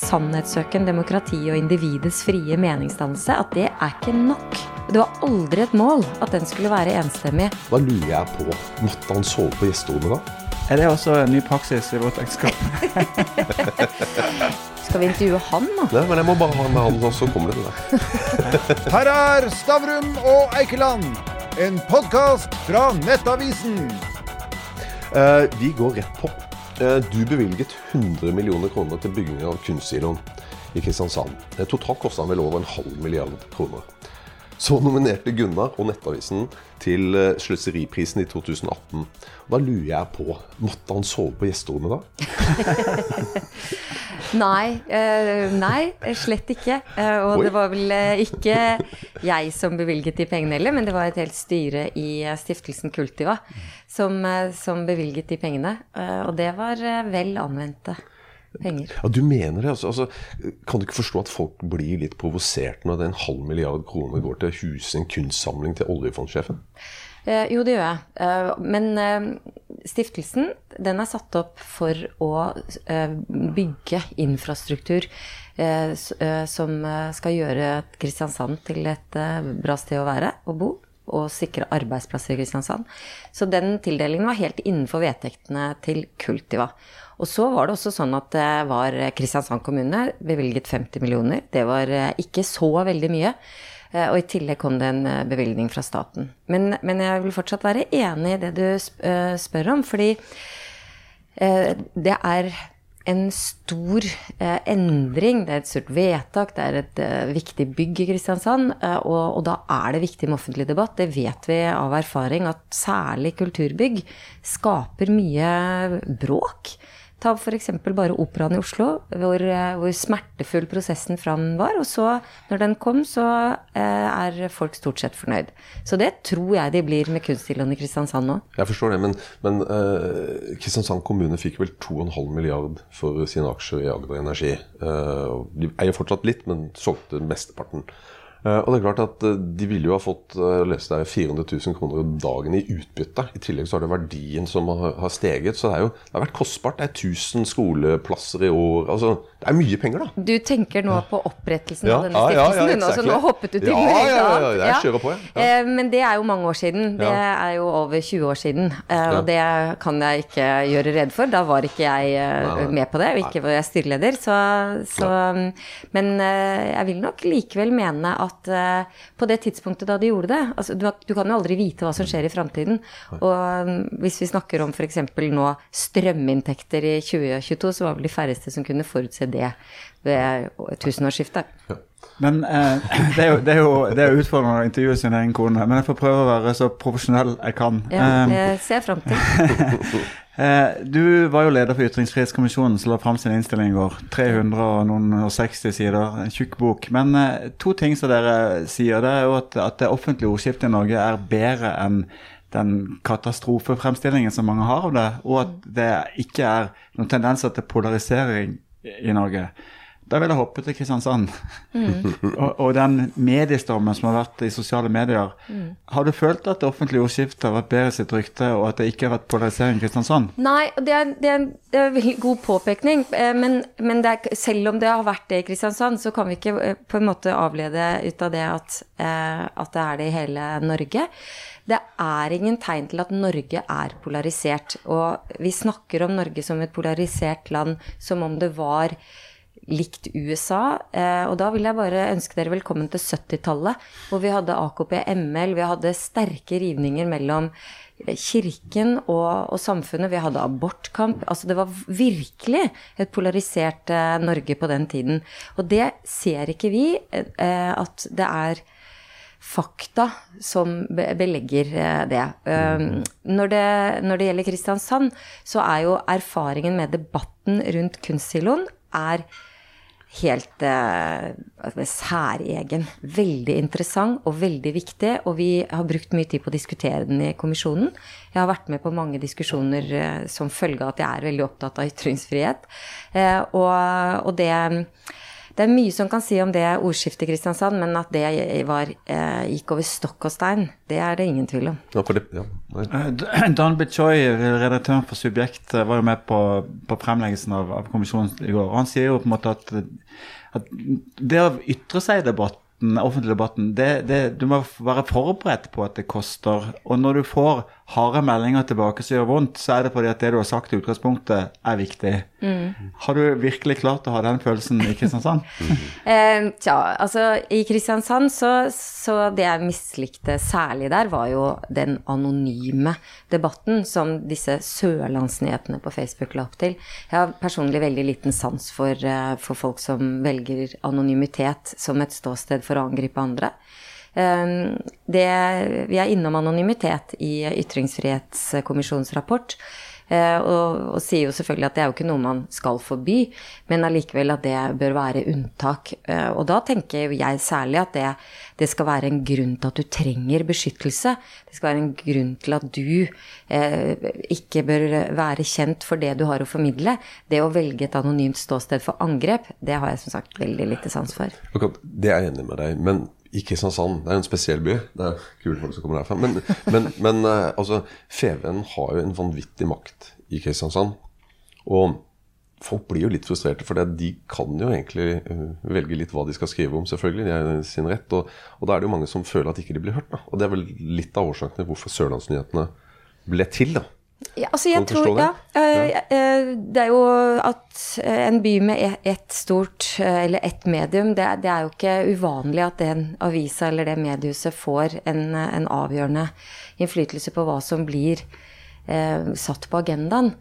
sannhetssøken, demokrati og individets frie meningsdannelse, at det er ikke nok. Det var aldri et mål at den skulle være enstemmig. Da lurer jeg på, måtte han sove på gjesterommet da? Er det også en ny praksis i vårt ekteskap? Skal vi intervjue han, da? Nei, men jeg må bare ha med han, og så kommer det til deg. Her er Stavrum og Eikeland, en podkast fra Nettavisen. Uh, vi går rett på. Eh, du bevilget 100 millioner kroner til bygging av kunstsiloen i Kristiansand. Totalt kosta den vel over en halv milliard kroner. Så nominerte Gunnar og Nettavisen til eh, Sløseriprisen i 2018. Og da lurer jeg på, måtte han sove på gjesterommet da? Nei, uh, nei, slett ikke. Uh, og Oi. det var vel eh, ikke jeg som bevilget de pengene heller, men det var et helt styre i stiftelsen Kultiva som, som bevilget de pengene. Og det var vel anvendte penger. Ja, Du mener det? altså, altså Kan du ikke forstå at folk blir litt provosert når det er en halv milliard kroner går til en kunstsamling til oljefondsjefen? Eh, jo, det gjør jeg. Eh, men eh, stiftelsen den er satt opp for å bygge infrastruktur som skal gjøre Kristiansand til et bra sted å være og bo. Og sikre arbeidsplasser i Kristiansand. Så den tildelingen var helt innenfor vedtektene til Kultiva. Og så var det også sånn at det var Kristiansand kommune bevilget 50 millioner. Det var ikke så veldig mye. Eh, Og i tillegg kom det en eh, bevilgning fra staten. Men, men jeg vil fortsatt være enig i det du eh, spør om, fordi det er en stor eh, endring. Det er et stort vedtak, det er et eh, viktig bygg i Kristiansand. eh, og, og da er det viktig med offentlig debatt. Det vet vi av erfaring at særlig kulturbygg skaper mye bråk. Ta f.eks. bare Operaen i Oslo, hvor, eh, hvor smertefull prosessen fram var. Og så, når den kom, så eh, er folk stort sett fornøyd. Så det tror jeg de blir med Kunststiloen i Kristiansand nå. Jeg forstår det, men, men eh, Kristiansand kommune fikk vel 2,5 milliard for sine aksjer i Agder Energi. Eh, de eier fortsatt litt, men solgte mesteparten. Eh, og det er klart at eh, De ville jo ha fått leste jeg, 400 000 kroner dagen i utbytte. I tillegg så har det verdien som har, steget. Så det, er jo, det har vært kostbart. Det er 1000 skoleplasser i år. altså Det er mye penger, da. Du tenker nå på opprettelsen Ja, av denne ja, ja, ja, stiftelsen, så exactly. nå hoppet du til Ja, ja, ja, jeg kjører på, jeg. Eh, Men det er jo mange år siden. Det er jo over 20 år siden. Og det kan jeg ikke gjøre redd for. Da var ikke jeg med på det, og ikke var jeg styreleder. Så, så Men eh, jeg vil nok likevel mene at eh, på det tidspunktet da de gjorde det altså du, du kan jo aldri vite hva som skjer i framtiden. Og mm, hvis vi snakker om f.eks. nå strøminntekter i 2022, så var vel de færreste som kunne forutse det ved tusenårsskiftet. Men eh, det, er jo, det, er jo, det er jo utfordrende å intervjue sin egen kone, men jeg får prøve å være så profesjonell jeg kan. Ja, Eh, det ser jeg fram til. Eh, du var jo leder for Ytringsfrihetskommisjonen som la fram sin innstilling i går. 300 og noen og 60 sider, en tjukk bok. Men eh, to ting som dere sier, det er jo at, at det offentlige ordskiftet i Norge er bedre enn den katastrofefremstillingen som mange har av det, og at det ikke er noen tendenser til polarisering i Norge. Da vil jeg hoppe til Kristiansand. og, og den mediestormen som har vært i sosiale medier. Har du følt at det offentlige ordskiftet har vært bedre sitt rykte, og at det ikke har vært polarisering i Kristiansand? Nei, det er, det er, en- det er en veldig god påpekning. eh, Men, men det er, selv om det har vært det i Kristiansand, så kan vi ikke eh, på en måte avlede ut av det at, eh, at det er det i hele Norge. Det er ingen tegn til at Norge er polarisert. Og vi snakker om Norge som et polarisert land som om det var likt USA. Eh, og da vil jeg bare ønske dere velkommen til 70-tallet, hvor vi hadde AKP-ML, vi hadde sterke rivninger mellom eh, kirken og, og samfunnet. Vi hadde abortkamp. Altså det var virkelig et polarisert eh, Norge på den tiden. Og det ser ikke vi, at det er fakta som belegger det. Um, Når det. Når det gjelder Kristiansand, så er jo erfaringen med debatten rundt kunstsiloen er helt eh, særegen. Veldig interessant og veldig viktig, og vi har brukt mye tid på å diskutere den i kommisjonen. Jeg har vært med på mange diskusjoner eh, som følge av at jeg er veldig opptatt av ytringsfrihet. Eh, og, og det det er mye som kan si om det ordskiftet i Kristiansand, men at det var, eh, gikk over stokk og stein, det er det ingen tvil om. Ja, for det, ja. Eh, Dan Bichoy, redaktøren for Subjekt, eh, var jo med på, på fremleggelsen av, av kommisjonen i går. og Han sier jo på en måte at, at det å ytre seg i debatten, offentlig debatten, det, det, du må være forberedt på at det koster. Og når du får harde meldinger tilbake som gjør vondt, så er det fordi at det du har sagt i utgangspunktet, er viktig. Har du virkelig klart å ha den følelsen i Kristiansand? Eh, tja, altså i Kristiansand så, så det jeg mislikte særlig der, var jo den anonyme debatten som disse sørlandsnyhetene på Facebook la opp til. Jeg har personlig veldig liten sans for, eh, for folk som velger anonymitet som et ståsted for å angripe andre. Eh, Det, vi er innom anonymitet i Ytringsfrihetskommisjonens rapport. eh, Og, og sier jo selvfølgelig at det er jo ikke noe man skal forby, men allikevel at det bør være unntak. Eh, Og da tenker jeg særlig at det, det skal være en grunn til at du trenger beskyttelse. Det skal være en grunn til at du eh, ikke bør være kjent for det du har å formidle. Det å velge et anonymt ståsted for angrep, det har jeg som sagt veldig lite sans for. Okay, det er jeg enig med deg Men i Kristiansand, det er en spesiell by. Det er kule folk som kommer derfra. Men, men, men eh, altså, Fevennen har jo en vanvittig makt i Kristiansand. Og folk blir jo litt frustrerte, for de kan jo egentlig eh, velge litt hva de skal skrive om, selvfølgelig. De er sin rett. Og, og da er det jo mange som føler at ikke de blir hørt. Da. Og det er vel litt av årsaken til hvorfor Sørlandsnyhetene ble til, da. Ja, altså jeg tror, det? ja, eh, eh, det er jo at eh, en by med e- ett stort, eller ett medium, det, det er jo ikke uvanlig at den avisa eller det mediehuset får en, en avgjørende innflytelse på hva som blir satt på agendaen.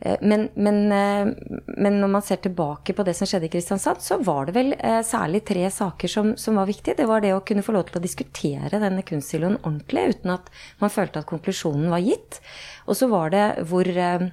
Eh, Men, men, eh, men når man ser tilbake på det som skjedde i Kristiansand, så var det vel eh, særlig tre saker som, som var viktige. Det var det å kunne få lov til å diskutere denne kunstsiloen ordentlig, uten at man følte at konklusjonen var gitt. Og så var det hvor eh,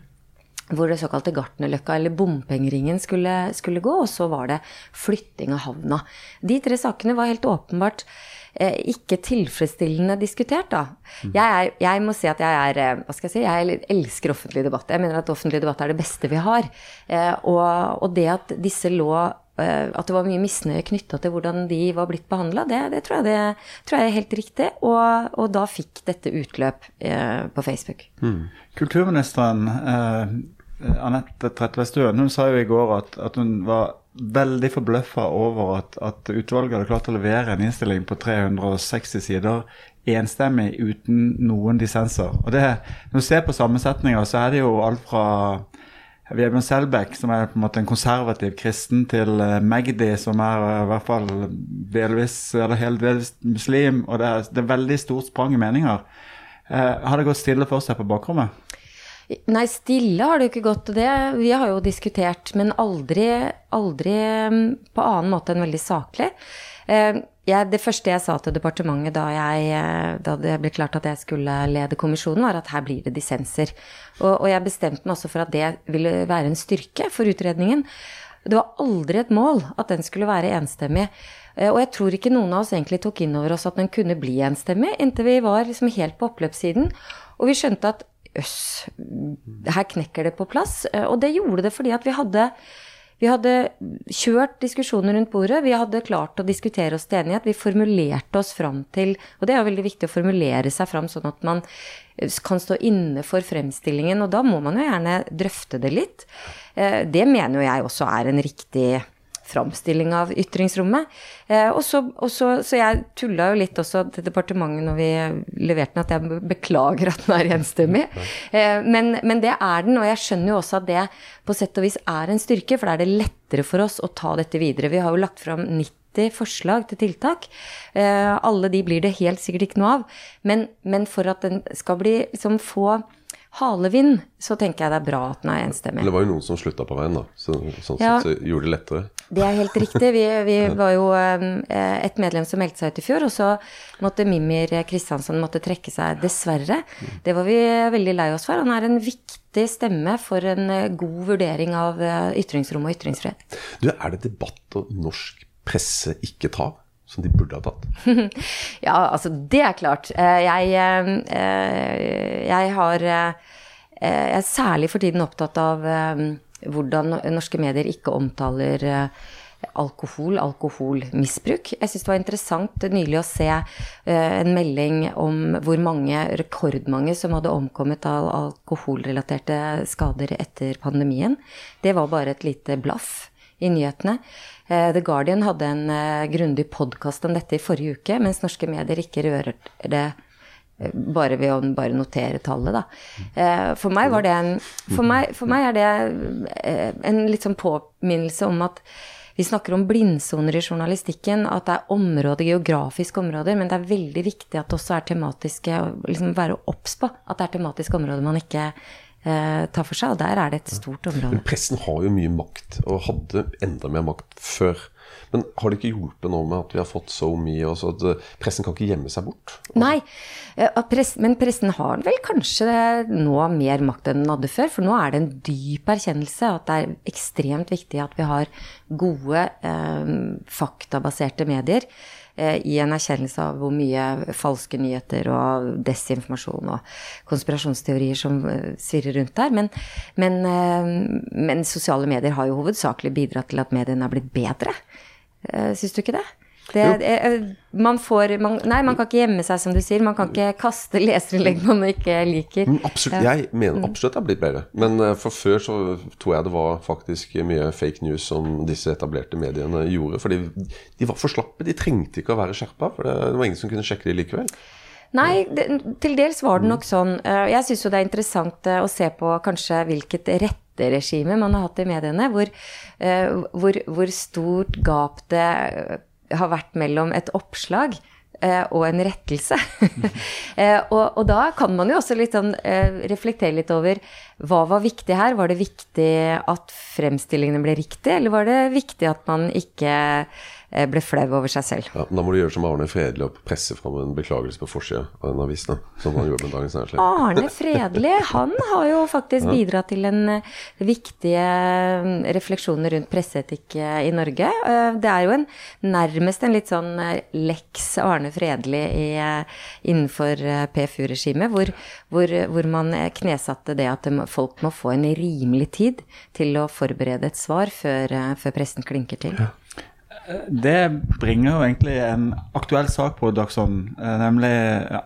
hvor det såkalte Gartnerløkka, eller bompengeringen, skulle, skulle gå. Og så var det flytting av havna. De tre sakene var helt åpenbart eh, ikke tilfredsstillende diskutert, da. Jeg, er, jeg må si at jeg er eh, Hva skal jeg si? Jeg elsker offentlig debatt. Jeg mener at offentlig debatt er det beste vi har. Eh, og, og det at disse lå eh, at det var mye misnøye knytta til hvordan de var blitt behandla, det, det, tror jeg det tror jeg er helt riktig. Og, og da fikk dette utløp eh, på Facebook. Kulturministeren eh, Anette Trettebergstuen hun sa jo i går at, at hun var veldig forbløffa over at, at utvalget hadde klart å levere en innstilling på 360 sider enstemmig uten noen dissenser. Og det, Når du ser på sammensetninga, så er det jo alt fra Vebjørn Selbekk, som er på en måte en konservativ kristen, til eh, Magdi, som er eh, i hvert fall delvis, eller helt delvis muslim. Og det er, det er veldig stort sprang i meninger. Eh, har det gått stille for seg på bakrommet? Nei, stille har det jo ikke gått. Det, vi har jo diskutert, men aldri, aldri mm, på annen måte enn veldig saklig. Eh, jeg, det første jeg sa til departementet da, jeg, eh, da det ble klart at jeg skulle lede kommisjonen, var at her blir det dissenser. Og, og jeg bestemte meg også for at det ville være en styrke for utredningen. Det var aldri et mål at den skulle være enstemmig. Eh, Og jeg tror ikke noen av oss egentlig tok inn over oss at den kunne bli enstemmig, inntil vi var liksom helt på oppløpssiden. Og vi skjønte at øss, her knekker det på plass. Eh, Og det gjorde det fordi at vi hadde vi hadde kjørt diskusjoner rundt bordet. Vi hadde klart å diskutere oss til enighet. Vi formulerte oss fram til Og det er jo veldig viktig å formulere seg fram sånn at man eh, kan stå inne for fremstillingen. Og da må man jo gjerne drøfte det litt. Eh, Det mener jo jeg også er en riktig framstilling av ytringsrommet. Eh, og så, og så, så jeg tulla jo litt også til departementet når vi leverte den, at jeg beklager at den er enstemmig. Eh, men, men det er den, og jeg skjønner jo også at det på sett og vis er en styrke, for da er det lettere for oss å ta dette videre. Vi har jo lagt fram 90 forslag til tiltak. Eh, alle de blir det helt sikkert ikke noe av. Men, men for at den skal bli liksom få halevind, så tenker jeg det er bra at den er enstemmig. Det var jo noen som slutta på veien, da. Så, sånn Ja. sett så gjorde det lettere. Det er helt riktig. Vi, vi var jo eh, et medlem som meldte seg ut i fjor, og så måtte Mimir Kristiansson måtte trekke seg, dessverre. Det var vi veldig lei oss for. Han er en viktig stemme for en eh, god vurdering av eh, ytringsrom og ytringsfrihet. Du, er det debatt og norsk presse ikke tar, som de burde ha tatt? Ja, altså, det er klart. Eh, Jeg, eh, jeg har eh, Jeg er særlig for tiden opptatt av eh, hvordan norske medier ikke omtaler eh, alkohol, alkoholmisbruk. Jeg syns det var interessant nylig å se eh, en melding om hvor mange, rekordmange, som hadde omkommet av alkoholrelaterte skader etter pandemien. Det var bare et lite blaff i nyhetene. Eh, The Guardian hadde en uh, grundig podkast om dette i forrige uke, mens norske medier ikke rører det bare ved å bare notere tallet, da. For meg var det en For meg, for meg er det en litt sånn påminnelse om at vi snakker om blindsoner i journalistikken, at det er områder, geografiske områder, men det er veldig viktig at det også er tematiske, liksom være obs på at det er tematiske områder man ikke eh, tar for seg, og der er det et stort område. Men pressen har jo mye makt, og hadde enda mer makt før. Men har det ikke hjulpet nå med at vi har fått så mye, også at eh, pressen kan ikke gjemme seg bort? Altså. Nei, men pressen har vel kanskje nå mer makt enn den hadde før. For nå er det en dyp erkjennelse at det er ekstremt viktig at vi har gode, eh, faktabaserte medier. Eh, I en erkjennelse av hvor mye falske nyheter og desinformasjon og konspirasjonsteorier som eh, svirrer rundt der. Men, men, eh, men sosiale medier har jo hovedsakelig bidratt til at mediene har blitt bedre. Syns du ikke det? Det, er, man får man, Nei, man kan ikke gjemme seg, som du sier. Man kan ikke kaste leserinnlegg man ikke liker. Men absolutt, Jeg mener mm. absolutt det har blitt bedre. Men uh, for før så tror jeg det var faktisk mye fake news som disse etablerte mediene gjorde. Fordi de var for slappe. De trengte ikke å være skjerpa, for det, det var ingen som kunne sjekke de likevel. Nei, det, til dels var det nok sånn. Eh, jeg syns jo det er interessant eh, å se på kanskje hvilket retteregime man har hatt i mediene. Hvor, hvor, hvor stort gap det har vært mellom et oppslag eh, og en rettelse. eh, og, og, da kan man jo også litt sånn, eh, reflektere litt over hva var viktig her. Var det viktig at fremstillingene ble riktige, eller var det viktig at man ikke ble flau over seg selv. Ja, Da må du gjøre som Arne Fredli og presse fram en beklagelse på forsida av den avisen. Som han gjorde med Dagens Næringsliv. Arne Fredli, han har jo faktisk bidratt til en uh, viktige mm, refleksjoner rundt presseetikk uh, i Norge. Det er jo en, nærmest en litt sånn leks Arne Fredli i, innenfor PFU-regimet, hvor, hvor, hvor, man knesatte det at folk må få en rimelig tid til å forberede et svar før, før pressen klinker til. Ja. Det bringer jo egentlig en aktuell sak på dagsordenen, eh, nemlig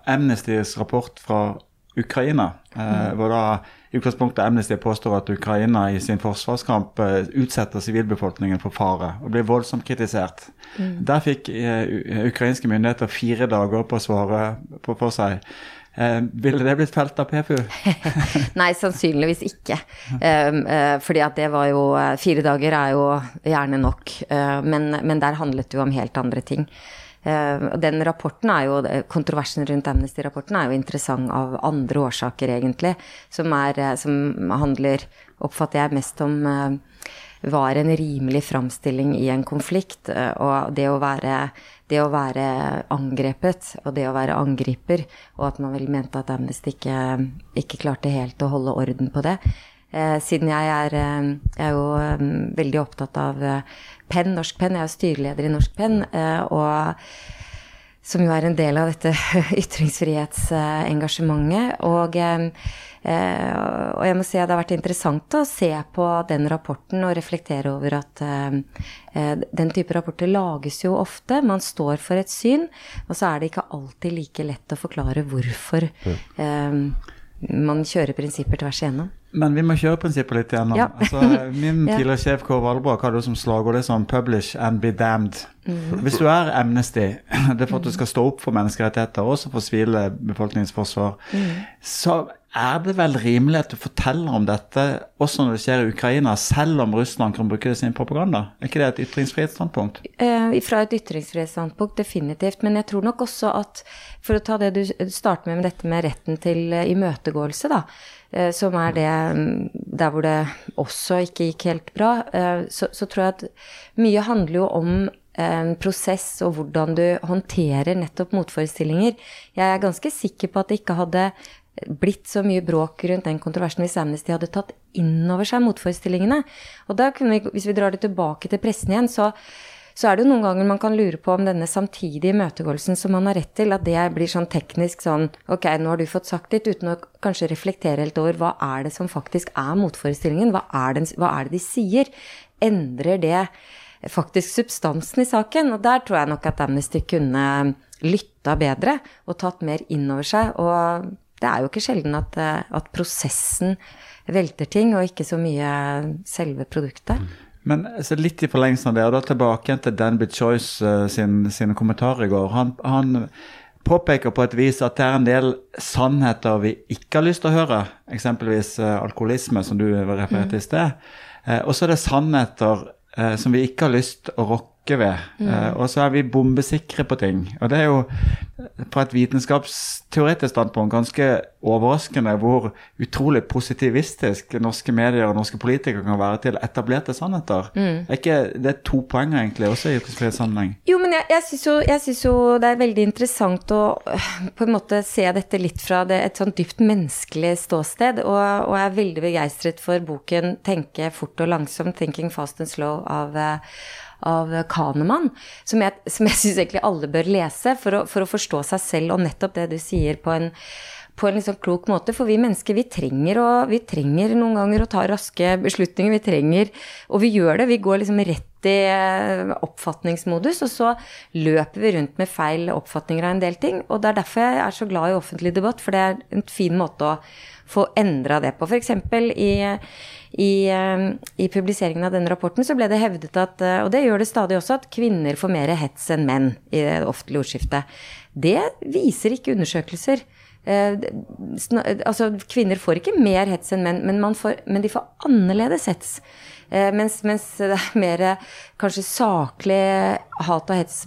Amnestys rapport fra Ukraina. Mm. Hvor da i utgangspunktet Amnesty påstår at Ukraina i sin forsvarskamp eh, utsetter sivilbefolkningen for fare og blir voldsomt kritisert. Mm. Der fikk ukrainske myndigheter fire dager på å svare på, på seg. Eh, ville det blitt felt av PFU? Nei, sannsynligvis ikke. Um, uh, fordi at det var jo uh, Fire dager er jo gjerne nok. Uh, men, men, der handlet det jo om helt andre ting. den rapporten er jo, Kontroversen rundt Amnesty-rapporten er jo interessant av andre årsaker, egentlig. Som, er, som handler, oppfatter jeg, mest om var en rimelig framstilling i en konflikt. Og det å være det å være angrepet og det å være angriper, og at man vel mente at Amnesty ikke, ikke klarte helt å holde orden på det. Eh, siden jeg er, eh, jeg er jo veldig opptatt av Penn, Norsk Penn, jeg er styreleder i Norsk Penn, og som jo er en del av dette ytringsfrihetsengasjementet. Og uh, Eh, og jeg må si at det har vært interessant å se på den rapporten og reflektere over at eh, eh, den type rapporter lages jo ofte. Man står for et syn, og så er det ikke alltid like lett å forklare hvorfor man kjører prinsipper tvers igjennom. Men vi må kjøre prinsippet litt igjennom. Ja. altså, min tidligere sjef Kåre Valbrok hadde som slagord det som 'publish and be damned'. Mm. Hvis du er Amnesty, det er for at du skal stå opp for menneskerettigheter, også for sivile befolkningsforsvar, mm. så er det vel rimelig at du forteller om dette også når det skjer i Ukraina, selv om Russland kan bruke det sin propaganda? Er ikke det et ytringsfrihetsstandpunkt? Eh, fra et ytringsfrihetsstandpunkt, definitivt. Men jeg tror nok også at, for å ta det du starter med med dette med retten til eh, imøtegåelse, da, eh, som er det mm, der hvor det også ikke gikk helt bra, eh, så, så tror jeg at mye handler jo om en prosess og hvordan du håndterer nettopp motforestillinger. Jeg er ganske sikker på at det ikke hadde blitt så mye bråk rundt den kontroversen hvis Amnesty hadde tatt inn over seg motforestillingene. Og da kunne vi, hvis vi drar det tilbake til pressen igjen, så, så er det jo noen ganger man kan lure på om denne samtidige imøtegåelsen som man har rett til, at det blir sånn teknisk sånn Ok, nå har du fått sagt ditt, uten å kanskje reflektere helt over hva er det som faktisk er motforestillingen? Hva er det, hva er det de sier? Endrer det faktisk substansen i saken. Og der tror jeg nok at Amnesty kunne lytta bedre og tatt mer inn over seg. Og det er jo ikke sjelden at, eh, at prosessen velter ting, og ikke så mye selve produktet. Men litt i forlengelsen av det, og da tilbake til til Danby Choice uh, sin, sine kommentarer i går. Han, han, påpeker på et vis at det er en del sannheter vi ikke har lyst til å høre. Eksempelvis uh, alkoholisme, som du refererte til i sted. Uh, og så er det sannheter som vi ikke har lyst til å rokke rokke ved. Mm. Uh, og så er vi bombesikre på ting. Og det er jo fra et vitenskapsteoretisk standpunkt ganske overraskende hvor utrolig positivistisk norske medier og norske politikere kan være til etablerte sannheter. Mm. Er ikke det er to poenger egentlig også i sammenheng? Jo, men jeg, jeg syns jo, jo, det er veldig interessant å øh, på en måte se dette litt fra det, et sånn dypt menneskelig ståsted. Og, og jeg er veldig begeistret for boken 'Tenke fort og langsomt', 'Thinking fast and slow' av av Kahneman, som jeg, som jeg syns egentlig alle bør lese for å, for å, forstå seg selv og nettopp det du sier på en, på en liksom klok måte. For vi mennesker, vi trenger, å, vi trenger noen ganger å ta raske beslutninger. Vi trenger Og vi gjør det. Vi går liksom rett i eh, oppfatningsmodus, og så løper vi rundt med feil oppfatninger av en del ting. Og det er derfor jeg er så glad i offentlig debatt, for det er en fin måte å få endra det på. F.eks. i i, eh, i, publiseringen av denne rapporten så ble det hevdet at, eh, og det gjør det stadig også, at kvinner får mer hets enn menn i det offentlige ordskiftet. Det viser ikke undersøkelser. Eh, altså, kvinner får ikke mer hets enn menn, men, får, men de får annerledes hets. Eh, mens, mens, det er mer kanskje saklig hat og hets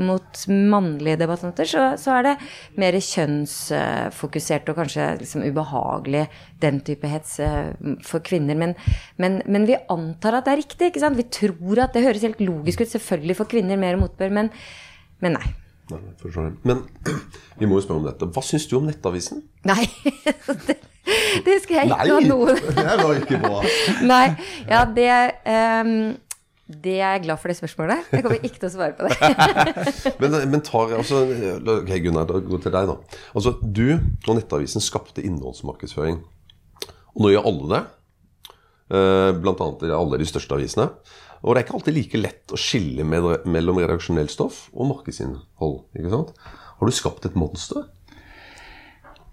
mot mannlige debattanter, så, så er det mer kjønnsfokusert og kanskje liksom ubehagelig den type hets eh, for kvinner. Men, men, men, vi antar at det er riktig. ikke sant? Vi tror at det høres helt logisk ut. Selvfølgelig får kvinner mer motbør, men, men nei. Men vi må jo spørre om dette. Hva syns du om Nettavisen? Nei, det, det skal jeg ikke ha noe Det var ikke bra. Nei, ja, det um, det er jeg glad for det spørsmålet. Jeg kommer ikke til å svare på det. men, men tar, altså, ok, Gunnar, da går til deg, da. Altså, Du og Nettavisen skapte innholdsmarkedsføring. Og nå gjør alle det. Eh, blant annet alle de største avisene. Og det er ikke alltid like lett å skille mellom redaksjonelt stoff og markedsinnhold. ikke sant? Har du skapt et monster?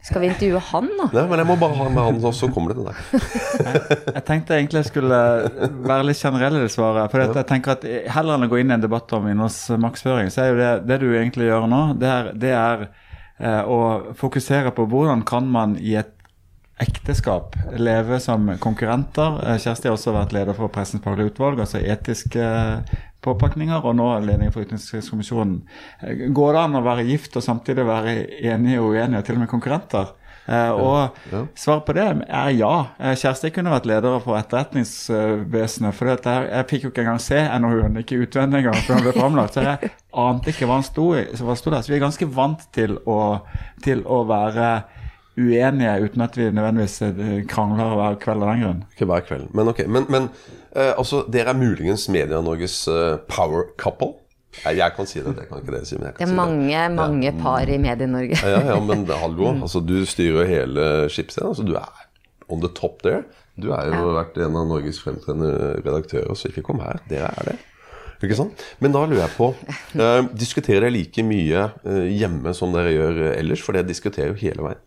Skal vi intervjue han da? Nei, men jeg må bare ha med han, og så kommer det til deg. jeg, jeg, tenkte egentlig jeg skulle være litt generell i det svaret. For jeg tenker at Heller enn å gå inn i en debatt om innholdsmarkedsføring, så er jo det, det du egentlig gjør nå, det er, det er eh, å fokusere på hvordan kan man i et ekteskap, leve som konkurrenter. Eh, Kjersti har også vært leder for Pressens faglige utvalg, altså etiske eh, påpakninger, og nå leder for Utenrikskommisjonen. Eh, går det an å være gift og samtidig være enige og uenige, til og med konkurrenter? Og svaret på det er ja. Kjersti kunne vært leder for Etterretningsvesenet. For jeg, fikk jo ikke engang se NOU-en, ikke utvendig engang før den ble framlagt. Så jeg ante ikke hva han sto, i. Så vi er ganske vant til å, til å være uenige uten at vi nødvendigvis eh, krangler hver kveld av den grunn. Ikke hver kveld, men ok. Men, men uh, altså, dere er muligens Media-Norges uh, power couple? Jeg, jeg, kan si det, det kan ikke dere si. Men jeg kan det er si mange, det. mange ja. par i Medie-Norge. ja, ja, men hallo. Altså, du styrer hele skipsscenen. Altså, du er on the top there. Du har jo ja. vært en av Norges fremtredende redaktører, så ikke kom her. Dere er det. Ikke sant? Men da lurer jeg på eh, Diskuterer dere like mye uh, hjemme som dere gjør ellers? For det diskuterer jo hele veien.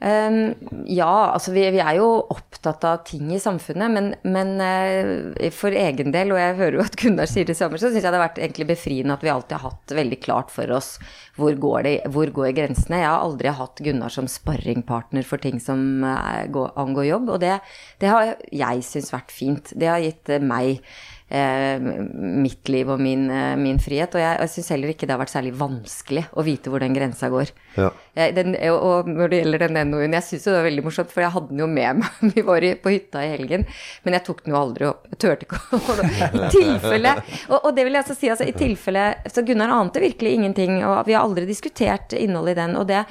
Um, ja, altså vi, vi, er jo opptatt av ting i samfunnet, men, men uh, for egen del, og jeg hører jo at Gunnar sier det samme, så syns jeg det har vært egentlig befriende at vi alltid har hatt veldig klart for oss hvor går, det, hvor går grensene. Jeg har aldri hatt Gunnar som sparringpartner for ting som uh, angår jobb, og det, det har jeg syns vært fint. Det har gitt uh, meg eh, mitt liv og min, eh, min frihet. Og jeg, jeg syns heller ikke det har vært særlig vanskelig å vite hvor den grensa går. Ja. Eh, den, og når det gjelder den NOU-en, jeg syns det var veldig morsomt, for jeg hadde den jo med meg. Vi var i, på hytta i helgen, men jeg tok den jo aldri opp. Jeg turte ikke å I tilfelle og, og, det vil jeg altså si, altså, i tilfelle Så Gunnar ante virkelig ingenting, og vi har aldri diskutert innholdet i den. Og det,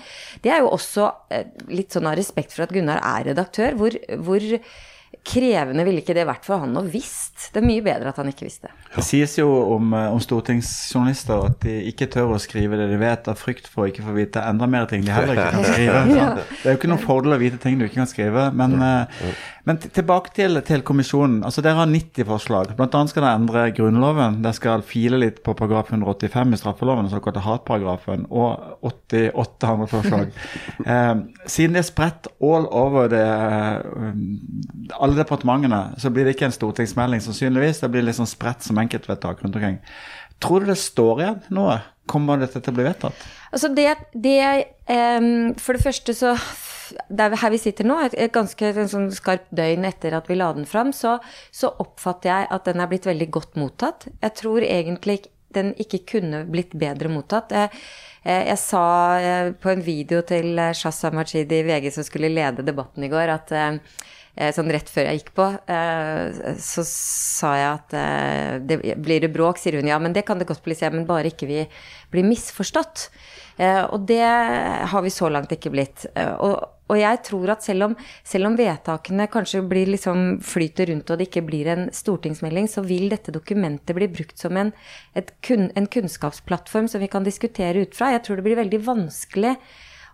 det er jo også eh, litt sånn av respekt for at Gunnar er redaktør, hvor, hvor krevende ville ikke det vært for han å visst. Det er mye bedre at han ikke visste. Det sies jo om, eh, om, stortingsjournalister at de ikke tør å skrive det de vet, av frykt for å ikke få vite enda mer ting de heller ikke kan skrive. ja. Det er jo ikke noen fordel å vite ting du ikke kan skrive. Men, eh, Men tilbake til, til kommisjonen. altså Dere har 90 forslag. Blant annet skal dere endre Grunnloven. Dere skal file litt på paragraf 185 i straffeloven, den såkalte hatparagrafen, og 88 andre forslag. eh, siden det er spredt all over det, eh, alle departementene, så blir det ikke en stortingsmelding sannsynligvis. Det blir litt sånn spredt som enkeltvedtak rundt omkring. Tror du det står igjen noe? Kommer dette til å bli vedtatt? Altså det, det um, For det første så der her vi sitter nå, et, et ganske et sånn skarpt døgn etter at vi la den fram, så, så oppfatter jeg at den er blitt veldig godt mottatt. Jeg tror egentlig den ikke kunne blitt bedre mottatt. Jeg, jeg, jeg sa eh, på en video til eh, Shazza Machidi i VG som skulle lede debatten i går, at eh, sånn rett før jeg gikk på, så sa jeg at det, blir det bråk, sier hun. Ja, men det kan det godt bli, sier jeg, men bare ikke vi blir misforstått. Og det har vi så langt ikke blitt. Og, og jeg tror at selv om, selv om vedtakene kanskje liksom flyter rundt og det ikke blir en stortingsmelding, så vil dette dokumentet bli brukt som en, kun, en kunnskapsplattform som vi kan diskutere ut fra. Jeg tror det blir veldig vanskelig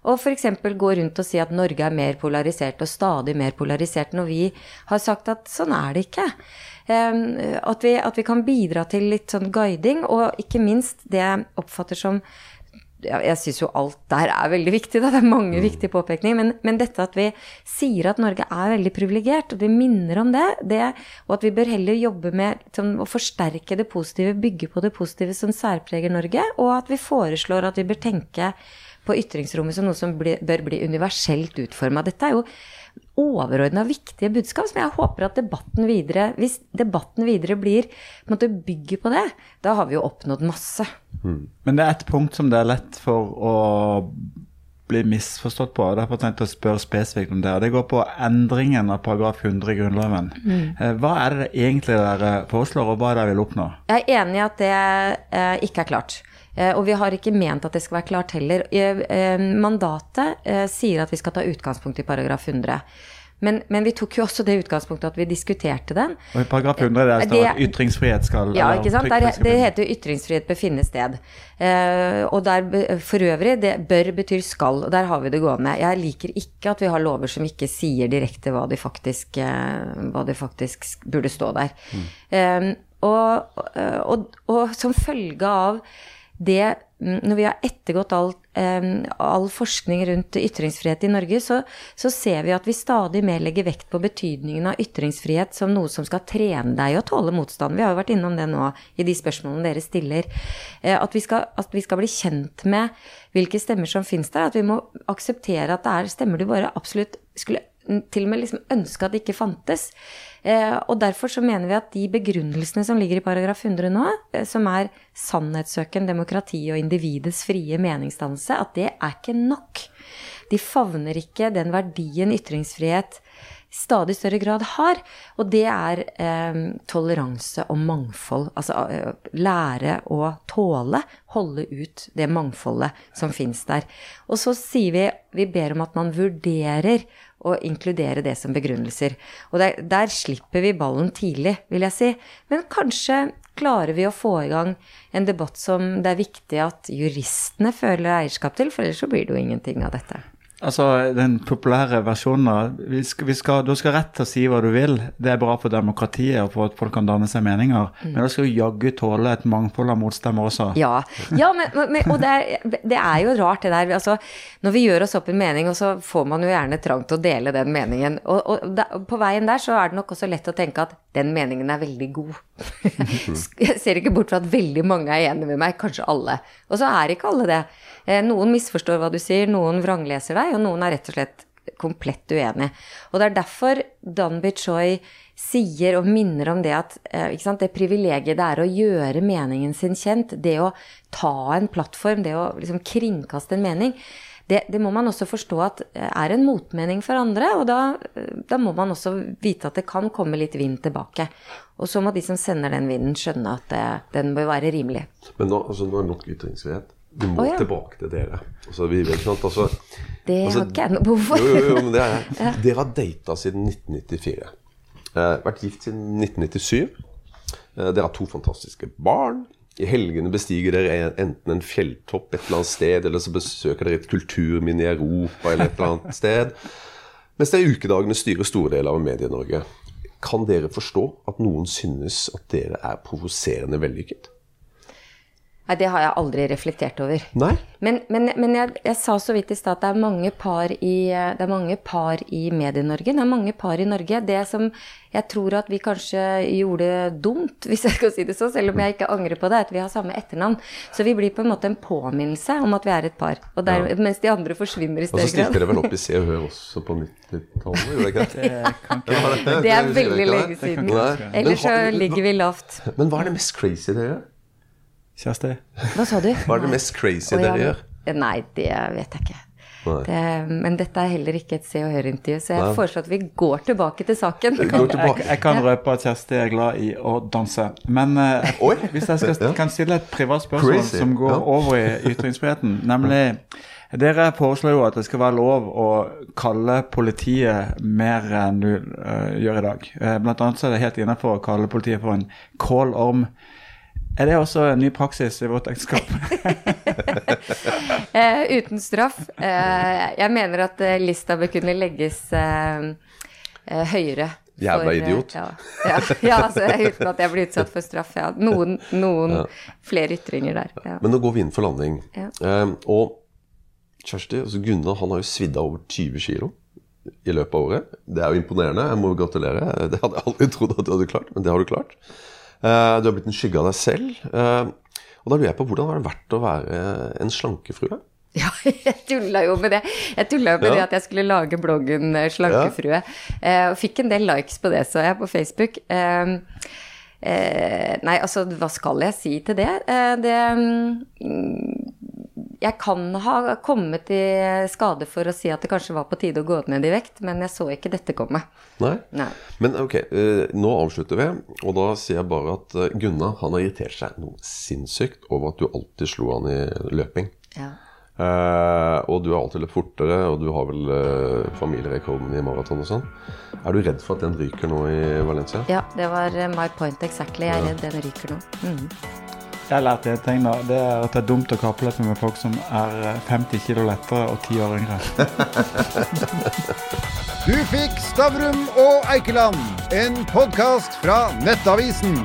å f.eks. gå rundt og si at Norge er mer polarisert og stadig mer polarisert, når vi har sagt at sånn er det ikke. Um, at, vi, at vi kan bidra til litt sånn guiding, og ikke minst det jeg oppfatter som ja, jeg syns jo alt der er veldig viktig, da. Det er mange viktige påpekninger. Men, men dette at vi sier at Norge er veldig privilegert, og vi minner om det, det, og at vi bør heller jobbe med sånn, å forsterke det positive, bygge på det positive som særpreger Norge, og at vi foreslår at vi bør tenke på ytringsrommet som noe som bli, bør bli universelt utforma. Dette er jo overordna viktige budskap som jeg håper at debatten videre Hvis debatten videre blir på en måte bygger på det, da har vi jo oppnådd masse. Men det er et punkt som det er lett for å bli misforstått på. og Derfor har jeg tenkt å spørre spesifikt om det. og Det går på endringen av paragraf 100 i Grunnloven. Mm. Hva er det egentlig dere foreslår, og hva er det dere vil oppnå? Jeg er enig i at det eh, ikke er klart. Eh, og vi har ikke ment at det skal være klart heller. Eh, eh, mandatet sier at vi skal ta utgangspunkt i paragraf 100. Men, men vi tok jo også det utgangspunktet at vi diskuterte den. Og I paragraf 100 der står Det- at ytringsfrihet skal Ja, ikke sant? Der, det heter jo ytringsfrihet bør finne sted. Uh, og der for øvrig, det bør betyr skal, og der har vi det gående. Jeg liker ikke at vi har lover som ikke sier direkte hva de faktisk, uh, hva de faktisk burde stå der. Eh, og, og, og som følge av det mm, Når vi har ettergått all, all forskning rundt ytringsfrihet i Norge, så, så ser vi at vi stadig mer legger vekt på betydningen av ytringsfrihet som noe som skal trene deg i å tåle motstand. Vi har jo vært innom det nå i de spørsmålene dere stiller. Eh, at, vi skal, at vi skal bli kjent med hvilke stemmer som finnes der. At vi må akseptere at det er stemmer du bare absolutt skulle til og med liksom ønske at det ikke fantes. Eh, og derfor så mener vi at de begrunnelsene som ligger i paragraf 100 nå, eh, som er sannhetssøken, demokrati og individets frie meningsdannelse, at det er ikke nok. De favner ikke den verdien ytringsfrihet stadig større grad har. Og det er eh, toleranse og mangfold. Altså eh, lære å tåle, holde ut det mangfoldet som fins der. Og så sier vi vi ber om at man vurderer å inkludere det som begrunnelser. Og der, der slipper vi ballen tidlig, vil jeg si. Men kanskje klarer vi å få i gang en debatt som det er viktig at juristene føler eierskap til, for ellers så blir det jo ingenting av dette. Altså, Den populære versjonen av vi skal, vi skal, Du skal rett til å si hva du vil. Det er bra for demokratiet og for at folk kan danne seg meninger. Men da skal du jaggu tåle et mangfold av motstemmer også. Ja, ja men, men, og det er, det er jo rart det der. Altså, når vi gjør oss opp en mening, og så får man jo gjerne trang til å dele den meningen. Og, og da, på veien der så er det nok også lett å tenke at den meningen er veldig god. Jeg ser ikke bort fra at veldig mange er enig med meg, kanskje alle. Og så er ikke alle det. Eh, Noen misforstår hva du sier, noen vrangleser deg, og noen er rett og slett komplett uenig. Og det er derfor Danby Choi sier og minner om det at eh, sant, det privilegiet det er å gjøre meningen sin kjent, det å ta en plattform, det å liksom kringkaste en mening, det, det må man også forstå at eh, er en motmening for andre, og da, da må man også vite at det kan komme litt vind tilbake. Og så må de som sender den vinden skjønne at det, den bør være rimelig. Men nå, altså, nå er nok ytringsfrihet. Vi må oh, ja. tilbake til dere. Altså, vi altså, Det Altså, har ikke jeg noe behov for. Jo, jo, jo, men det er jeg. Dere har data siden 1994. Eh, vært gift siden 1997. Eh, dere har to fantastiske barn. I helgene bestiger dere enten en fjelltopp et eller annet sted, eller så besøker dere et kulturminne i Europa eller et eller annet sted. Mens de ukedagene styrer store deler av Medie-Norge, kan dere forstå at noen synes at dere er provoserende vellykket? Nei, det har jeg aldri reflektert over. Nei? Men, men, men jeg, jeg sa så vidt i stad at det er mange par i, det er mange par i Medie-Norge. Det er mange par i Norge. Det som jeg tror at vi kanskje gjorde dumt, hvis jeg skal si det så, selv om jeg ikke angrer på det, er at vi har samme etternavn. Så vi blir på en måte en påminnelse om at vi er et par. Og der, Mens de andre forsvinner i Og så større stilte dere vel opp i Se og Hør også på 90-tallet, gjorde dere ikke det? Det Det er veldig ikke lenge siden. Ellers så ligger vi lavt. Men hva er det mest crazy dere gjør? Kjersti? Hva sa du? Hva er det mest crazy dere gjør? Nei, det vet jeg ikke. Det, men dette er heller ikke et Se og Hør-intervju, så jeg Nei. foreslår at vi går tilbake til saken. Jeg, tilbake. jeg kan røpe at Kjersti er glad i å danse. Men eh, hvis jeg skal, kan stille et privat spørsmål Crazy. som går Ja. over i ytringsfriheten, nemlig dere foreslår jo at det skal være lov å kalle politiet mer enn du uh, gjør i dag. Uh, blant annet så er det helt innafor å kalle politiet for en call-orm. Er det også en ny praksis i vårt ekteskap? Eh, uten straff. Eh, jeg mener at eh, lista bør kunne legges eh, eh, høyere. Jævla for, eh, idiot. Ja, ja, ja altså, uten at jeg blir utsatt for straff. Ja. Noen, noen flere ytringer der. Ja. Men nå går vi inn for landing. Ja. Eh, og Kjersti, altså Gunnar han har jo svidd av over 20 kilo i løpet av året. Det er jo imponerende. Jeg må jo gratulere. Det hadde jeg aldri trodd at du hadde klart, men det har du klart. Eh, du har blitt en skygge av deg selv. Eh, og da lurer jeg på hvordan har det vært å være en slankefrue? Ja, jeg tulla jo med det. Jeg tulla jo med Ja. det at jeg skulle lage bloggen eh, Slankefrue. Eh, og fikk en del likes på det, så jeg, på Facebook. Eh, eh, nei, altså, hva skal jeg si til det? Eh, det mm, Jeg kan ha kommet i skade for å si at det kanskje var på tide å gå ned i vekt, men jeg så ikke dette komme. Nei? Nei. Men ok, eh, nå avslutter vi, og da sier jeg bare at eh, Gunnar han har irritert seg noe sinnssykt over at du alltid slo han i løping. Ja. Uh, og du har alltid løpt fortere, og du har vel uh, familierekorden i maraton og sånn. Er du redd for at den ryker nå i Valencia? ja, det var my point exactly. Jeg er redd den ryker nå. Mhm. Jeg lærte et tegn, da, det er at det er dumt å kappløpe med folk som er eh, 50 kilo lettere og 10 år yngre. Du fikk Stavrum og Eikeland, en podkast fra Nettavisen.